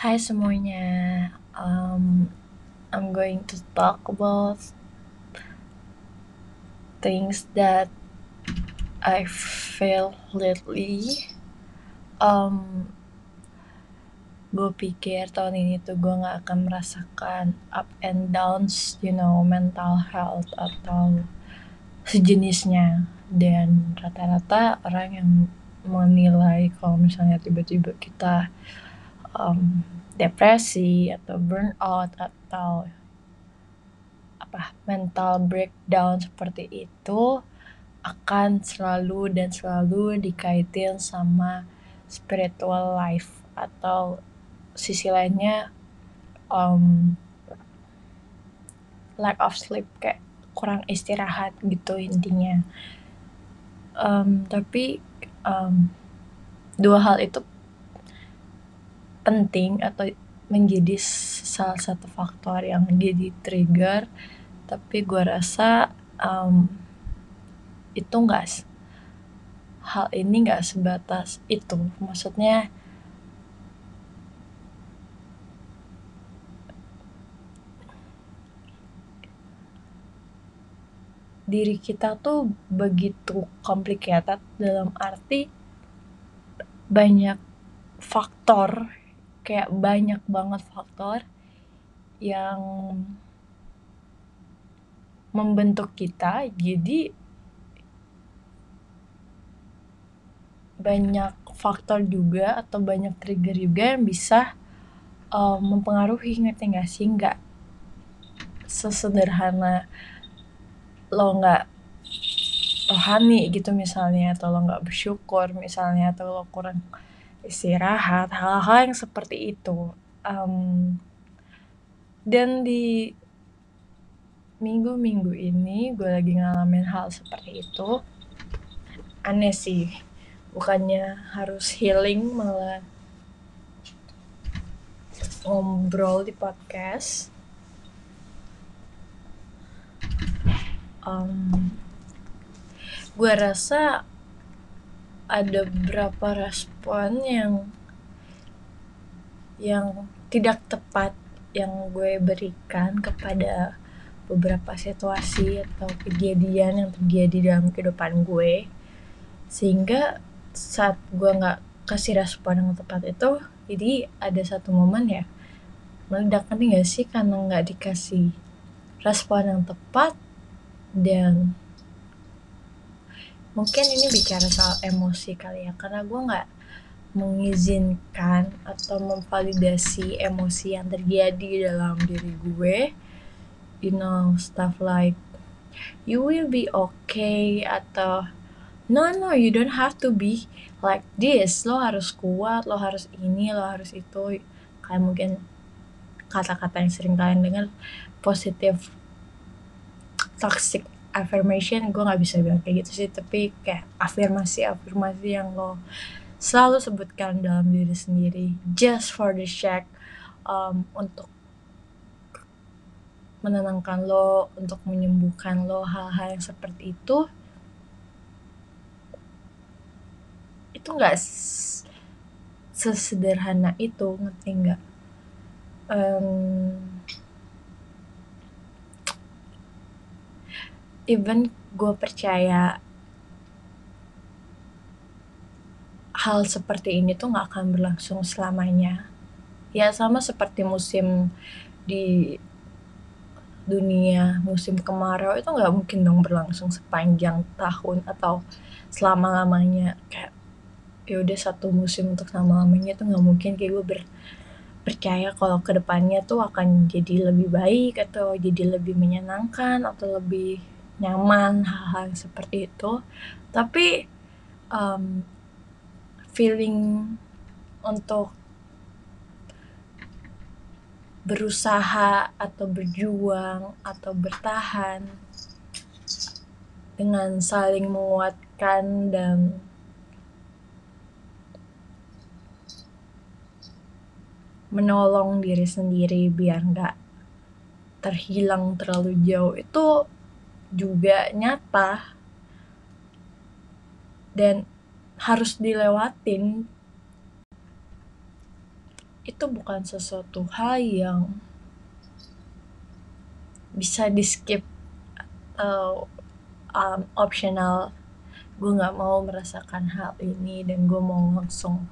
Hai semuanya, um, I'm going to talk about things that I feel lately. Um, gue pikir tahun ini tuh gue gak akan merasakan up and downs, you know, mental health atau sejenisnya. Dan rata-rata orang yang menilai kalau misalnya tiba-tiba kita um, depresi atau burnout atau apa mental breakdown seperti itu akan selalu dan selalu dikaitin sama spiritual life atau sisi lainnya um, lack of sleep kayak kurang istirahat gitu intinya. Um, tapi um, dua hal itu penting atau menjadi salah satu faktor yang jadi trigger tapi gue rasa um, itu enggak hal ini enggak sebatas itu. Maksudnya diri kita tuh begitu complicated dalam arti banyak faktor kayak banyak banget faktor yang membentuk kita. Jadi banyak faktor juga atau banyak trigger juga yang bisa um, mempengaruhi ngerti gak sih? Nggak sesederhana lo nggak rohani gitu misalnya atau lo nggak bersyukur misalnya atau lo kurang istirahat hal-hal yang seperti itu. Um, dan di minggu-minggu ini gue lagi ngalamin hal seperti itu. Aneh sih bukannya harus healing malah ngobrol di podcast. Um, gue rasa ada beberapa respon yang yang tidak tepat yang gue berikan kepada beberapa situasi atau kejadian yang terjadi dalam kehidupan gue. Sehingga saat gue nggak kasih respon yang tepat itu jadi ada satu momen ya meledak gak sih? Karena nggak dikasih respon yang tepat dan mungkin ini bicara soal emosi kali ya karena gue nggak mengizinkan atau memvalidasi emosi yang terjadi dalam diri gue. You know stuff like you will be okay atau no no you don't have to be like this. Lo harus kuat lo harus ini lo harus itu. Kayak mungkin kata-kata yang sering kalian dengar positif toxic affirmation gue nggak bisa bilang kayak gitu sih tapi kayak afirmasi afirmasi yang lo selalu sebutkan dalam diri sendiri just for the check um, untuk menenangkan lo untuk menyembuhkan lo hal-hal yang seperti itu itu nggak sesederhana itu ngerti nggak? Um, even gue percaya hal seperti ini tuh gak akan berlangsung selamanya. Ya sama seperti musim di dunia musim kemarau itu nggak mungkin dong berlangsung sepanjang tahun atau selama lamanya kayak ya udah satu musim untuk selama lamanya itu nggak mungkin. Kayak gue ber, percaya kalau ke depannya tuh akan jadi lebih baik atau jadi lebih menyenangkan atau lebih nyaman hal-hal seperti itu. Tapi um, feeling untuk berusaha atau berjuang atau bertahan dengan saling menguatkan dan menolong diri sendiri biar nggak terhilang terlalu jauh itu juga nyata. Dan harus dilewatin. Itu bukan sesuatu hal yang bisa di skip atau um, optional. Gue nggak mau merasakan hal ini dan gue mau langsung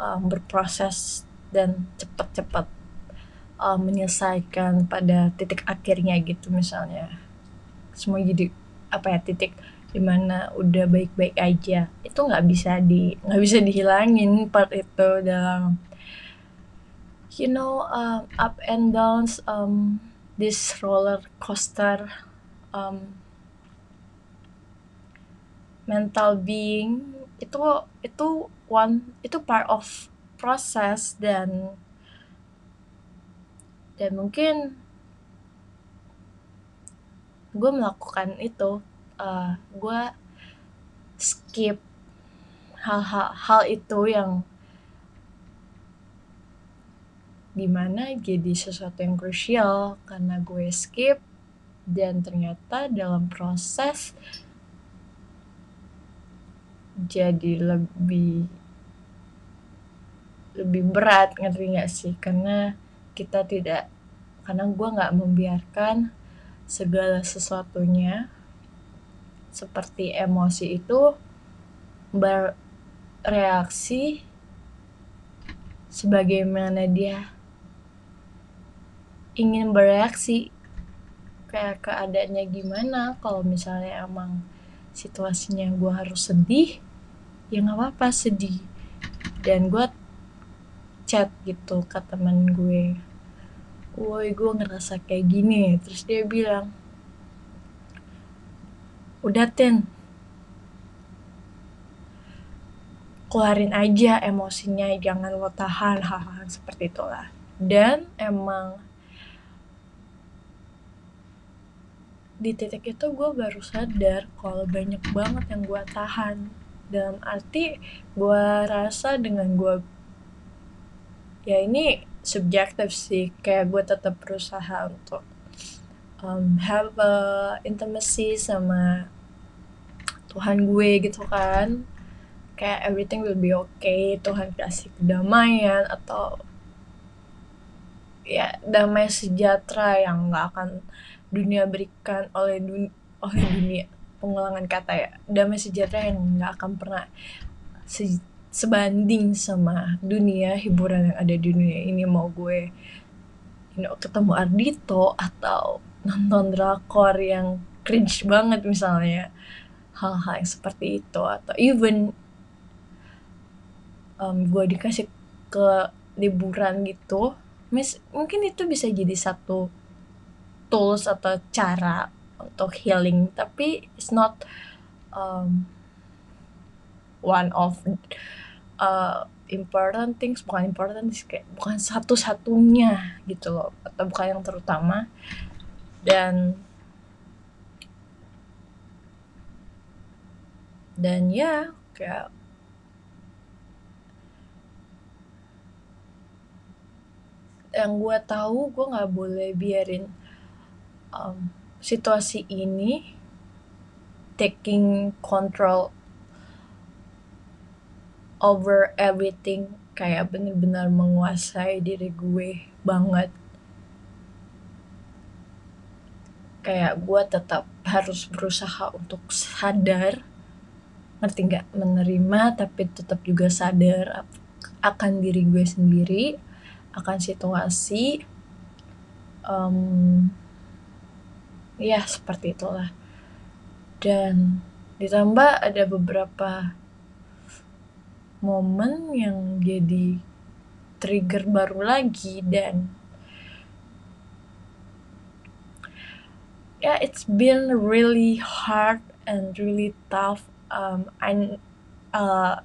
um, berproses dan cepat-cepat um, menyelesaikan pada titik akhirnya gitu misalnya. Semua jadi apa ya titik di mana udah baik-baik aja. Itu nggak bisa di nggak bisa dihilangin part itu dalam you know um, up and downs um, this roller coaster um, mental being. Itu itu one itu part of proses dan dan mungkin gue melakukan itu uh, gue skip hal-hal hal itu yang di mana jadi sesuatu yang krusial karena gue skip dan ternyata dalam proses jadi lebih lebih berat ngerti gak sih? Karena kita tidak karena gue nggak membiarkan segala sesuatunya seperti emosi itu bereaksi sebagaimana dia ingin bereaksi. Kayak keadaannya gimana kalau misalnya emang situasinya gue harus sedih ya nggak apa-apa sedih. Dan gue chat gitu ke temen gue. Woi gue ngerasa kayak gini. Terus dia bilang udah ten keluarin aja emosinya jangan lo tahan. Hal-hal seperti itulah. Dan emang di titik itu gue baru sadar kalau banyak banget yang gue tahan. Dalam arti gue rasa dengan gue ya ini subjektif sih kayak gue tetap berusaha untuk um, have a intimacy sama Tuhan gue gitu kan. Kayak everything will be okay Tuhan kasih kedamaian atau ya damai sejahtera yang nggak akan dunia berikan oleh dunia oleh dunia pengulangan kata ya. Damai sejahtera yang nggak akan pernah se sebanding sama dunia hiburan yang ada di dunia ini mau gue you know, ketemu Ardito atau nonton drakor yang cringe banget misalnya hal-hal yang seperti itu atau even um, gue dikasih ke liburan gitu mis mungkin itu bisa jadi satu tools atau cara untuk healing tapi it's not um, one of uh, important things bukan important things kayak bukan satu-satunya gitu loh atau bukan yang terutama. Dan dan ya kayak yang gue tahu gue nggak boleh biarin um, situasi ini taking control over everything kayak bener-bener menguasai diri gue banget. Kayak gue tetap harus berusaha untuk sadar ngerti nggak menerima tapi tetap juga sadar akan diri gue sendiri akan situasi um, ya seperti itulah. Dan ditambah ada beberapa momen yang jadi trigger baru lagi dan yeah, it's been really hard and really tough. Um, I uh,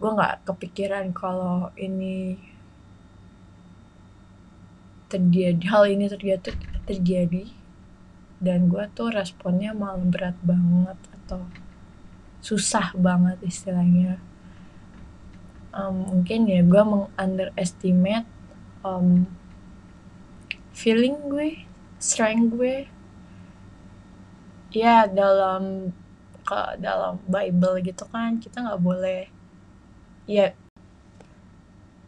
gue nggak kepikiran kalau ini terjadi hal ini terjadi terjadi dan gue tuh responnya malah berat banget atau susah banget istilahnya um, mungkin ya gue mengunderestimate um, feeling gue strength gue. Ya dalam ke dalam Bible gitu kan kita nggak boleh ya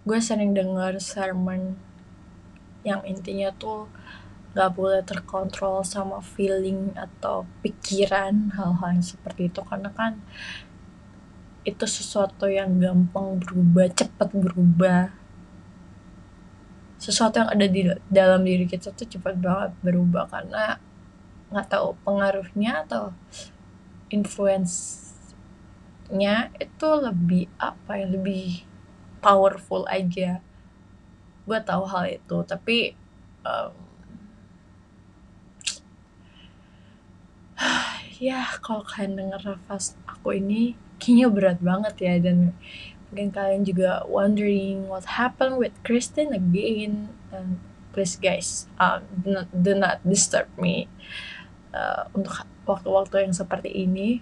gue sering denger sermon yang intinya tuh gak boleh terkontrol sama feeling atau pikiran hal-hal yang seperti itu. Karena kan itu sesuatu yang gampang berubah cepet berubah. Sesuatu yang ada di dalam diri kita tuh cepet banget berubah karena nggak tahu pengaruhnya atau influence-nya itu lebih apa ya lebih powerful aja. Gue tahu hal itu tapi um, ya kalau kalian denger nafas aku ini kayaknya berat banget ya dan mungkin kalian juga wondering what happened with Kristen again. And please guys um, do not, do not disturb me. Uh, untuk waktu-waktu yang seperti ini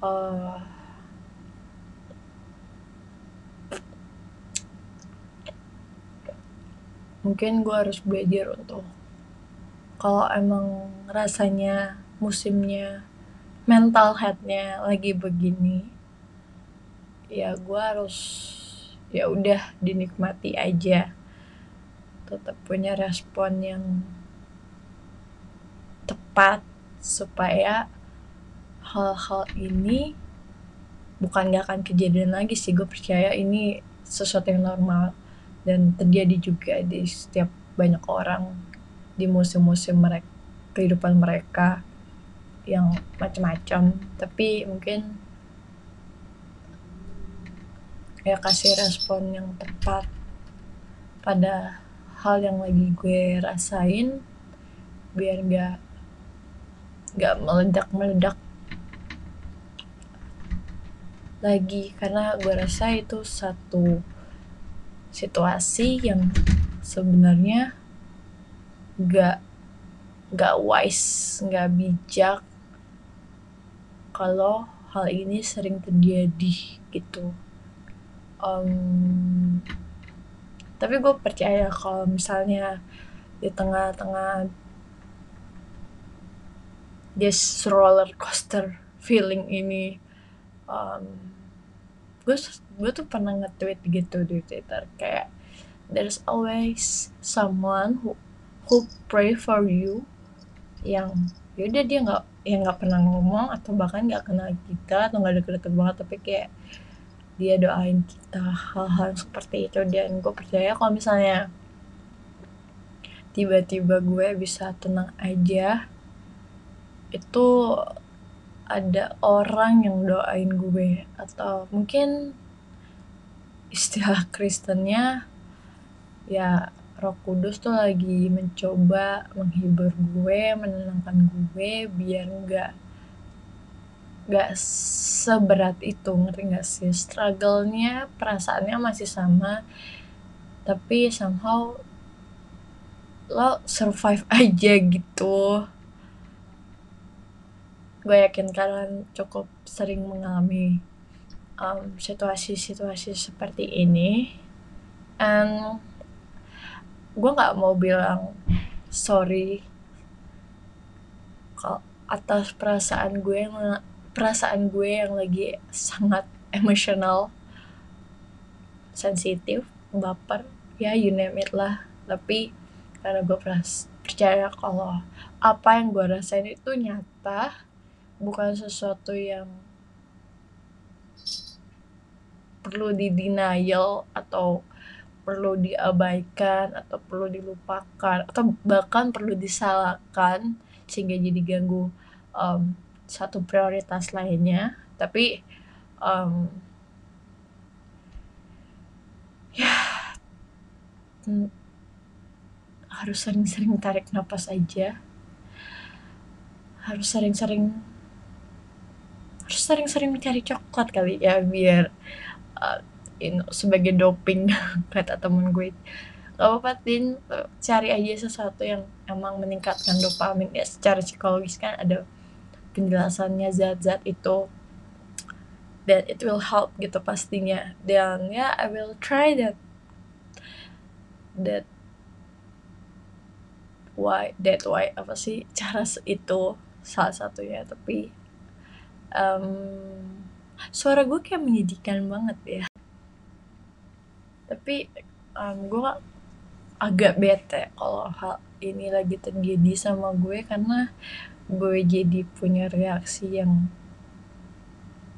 uh, mungkin gue harus belajar untuk kalau emang rasanya musimnya mental headnya lagi begini ya gue harus ya udah dinikmati aja. Tetap punya respon yang tepat supaya hal-hal ini bukan gak akan kejadian lagi sih. Gue percaya ini sesuatu yang normal dan terjadi juga di setiap banyak orang di musim-musim mereka kehidupan mereka yang macam-macam tapi mungkin ya kasih respon yang tepat pada hal yang lagi gue rasain biar gak gak meledak meledak lagi. Karena gue rasa itu satu situasi yang sebenarnya gak gak wise, gak bijak kalau hal ini sering terjadi gitu. Um, tapi gue percaya kalau misalnya di tengah-tengah this roller coaster feeling ini um, gue gue tuh pernah nge-tweet gitu di Twitter kayak there's always someone who who pray for you yang yaudah dia nggak yang nggak pernah ngomong atau bahkan nggak kenal kita atau nggak deket-deket banget tapi kayak dia doain kita hal-hal seperti itu. Dan gue percaya kalau misalnya tiba-tiba gue bisa tenang aja itu ada orang yang doain gue. Atau mungkin istilah Kristennya ya Roh Kudus tuh lagi mencoba menghibur gue, menenangkan gue biar nggak nggak seberat itu ngerti nggak sih? Struggle-nya perasaannya masih sama tapi somehow lo survive aja gitu. Gue yakin kalian cukup sering mengalami um, situasi-situasi seperti ini. And gue nggak mau bilang sorry kalau atas perasaan gue yang perasaan gue yang lagi sangat emosional sensitif baper ya you name it lah. Tapi karena gue percaya kalau apa yang gue rasain itu nyata bukan sesuatu yang perlu di denial atau perlu diabaikan atau perlu dilupakan atau bahkan perlu disalahkan sehingga jadi ganggu um, satu prioritas lainnya. Tapi um, ya hmm, harus sering-sering tarik nafas aja. Harus sering-sering harus sering-sering mencari coklat kali ya biar uh, sebagai doping kata temen gue. Gak apa-apa Tin. Cari aja sesuatu yang emang meningkatkan dopamin. Ya secara psikologis kan ada penjelasannya zat-zat itu. Dan it will help gitu pastinya. Dan ya yeah, I will try that. That why that why apa sih cara itu salah satunya. Tapi um, suara gue kayak menyedihkan banget ya tapi um, gue agak bete kalau hal ini lagi terjadi sama gue karena gue jadi punya reaksi yang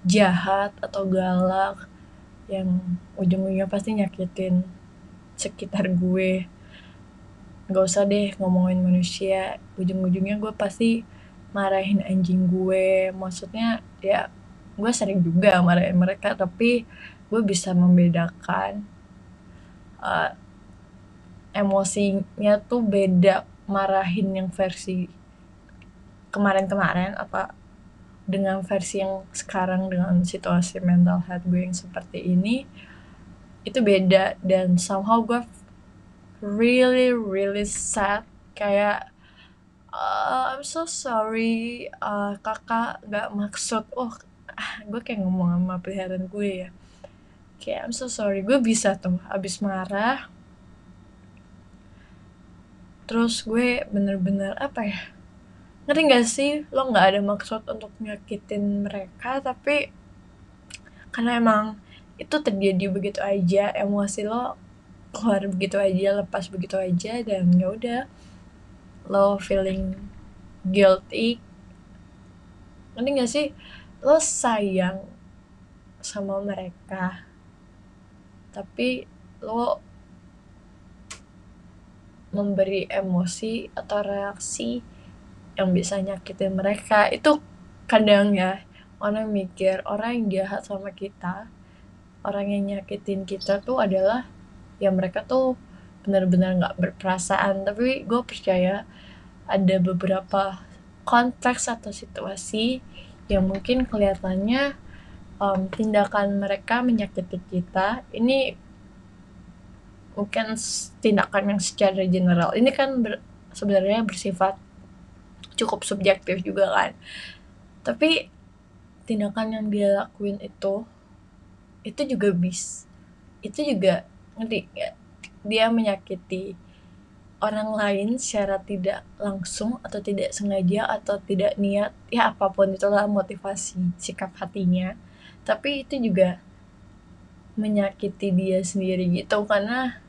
jahat atau galak yang ujung-ujungnya pasti nyakitin sekitar gue. Gak usah deh ngomongin manusia ujung-ujungnya gue pasti marahin anjing gue. Maksudnya ya gue sering juga marahin mereka tapi gue bisa membedakan uh, emosinya tuh beda marahin yang versi kemarin-kemarin apa dengan versi yang sekarang dengan situasi mental health gue yang seperti ini itu beda. Dan somehow gue really really sad. Kayak uh, I'm so sorry uh, kakak gak maksud. Oh gue kayak ngomong sama peliharaan gue ya kayak I'm so sorry. Gue bisa tuh abis marah. Terus gue bener-bener apa ya ngerti gak sih lo nggak ada maksud untuk nyakitin mereka tapi karena emang itu terjadi begitu aja emosi lo keluar begitu aja lepas begitu aja dan ya udah lo feeling guilty. Nanti gak sih lo sayang sama mereka tapi lo memberi emosi atau reaksi yang bisa nyakitin mereka itu kadang ya orang mikir orang yang jahat sama kita orang yang nyakitin kita tuh adalah ya mereka tuh benar-benar nggak berperasaan. Tapi gue percaya ada beberapa konteks atau situasi yang mungkin kelihatannya um, tindakan mereka menyakiti kita ini mungkin tindakan yang secara general. Ini kan ber, sebenarnya bersifat cukup subjektif juga kan. Tapi tindakan yang dia lakuin itu itu juga bis itu juga ngerti dia menyakiti orang lain secara tidak langsung atau tidak sengaja atau tidak niat ya apa pun itulah motivasi sikap hatinya tapi itu juga menyakiti dia sendiri gitu karena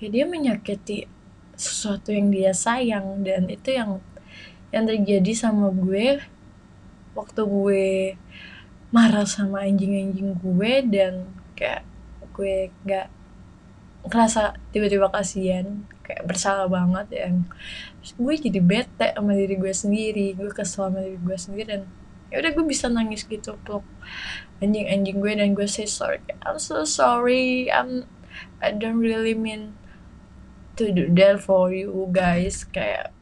ya dia menyakiti sesuatu yang dia sayang dan itu yang yang terjadi sama gue waktu gue marah sama anjing-anjing gue dan kayak gue gak ngerasa tiba-tiba kasihan kayak bersalah banget ya. Gue jadi bete sama diri gue sendiri gue kesel sama diri gue sendiri dan ya udah gue bisa nangis gitu peluk anjing-anjing gue dan gue say sorry. I'm so sorry. I'm I don't really mean to do that for you guys. Kayak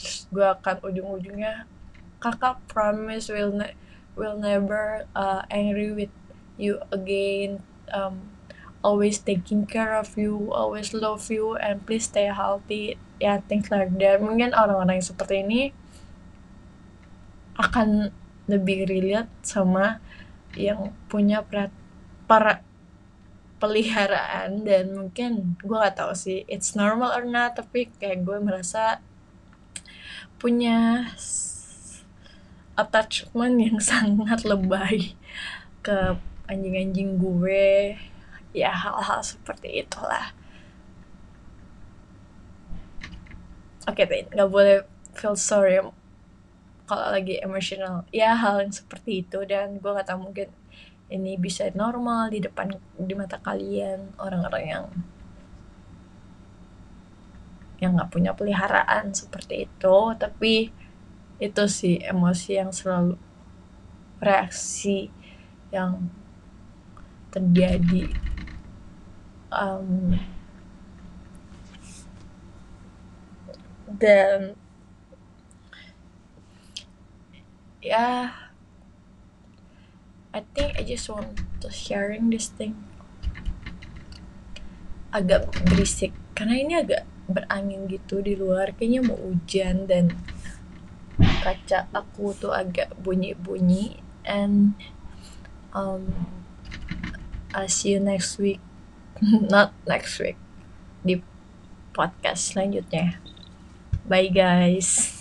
terus gue akan ujung-ujungnya kakak promise will ne will never uh, angry with you again. Um, always taking care of you always love you and please stay healthy. Ya things like that mungkin orang-orang yang seperti ini akan lebih relate sama yang punya para peliharaan. Dan mungkin gue gak tahu sih it's normal or not tapi kayak gue merasa punya attachment yang sangat lebay ke anjing-anjing gue ya hal-hal seperti itulah. Oke okay, nggak boleh feel sorry kalau lagi emosional. Ya hal yang seperti itu dan gue nggak tahu mungkin ini bisa normal di depan di mata kalian orang-orang yang yang nggak punya peliharaan seperti itu. Tapi itu sih emosi yang selalu reaksi yang terjadi um, dan ya I think I just want to sharing this thing. Agak berisik karena ini agak berangin gitu di luar. Kayaknya mau hujan dan kaca aku tuh agak bunyi-bunyi. And um, I'll see you next week not next week. Di podcast selanjutnya. Bye guys